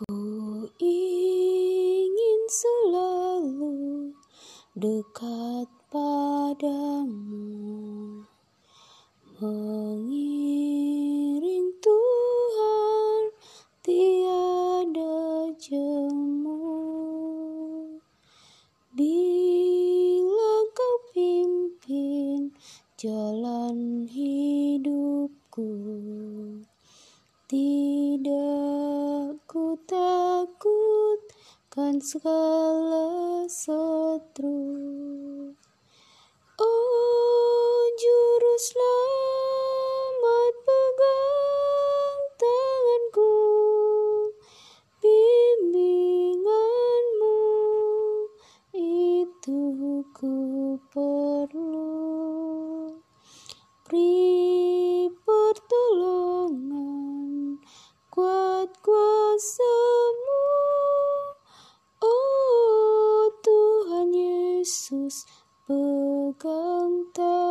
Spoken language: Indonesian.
Ku ingin selalu dekat padamu Mengiring Tuhan tiada jemu. Bila kau pimpin jalan hidupku tidak ku takutkan segala setru Oh juru selamat pegang tanganku Bimbinganmu. Itu ku perlu. Beri kuasamu. Oh Tuhan Yesus pegang tangan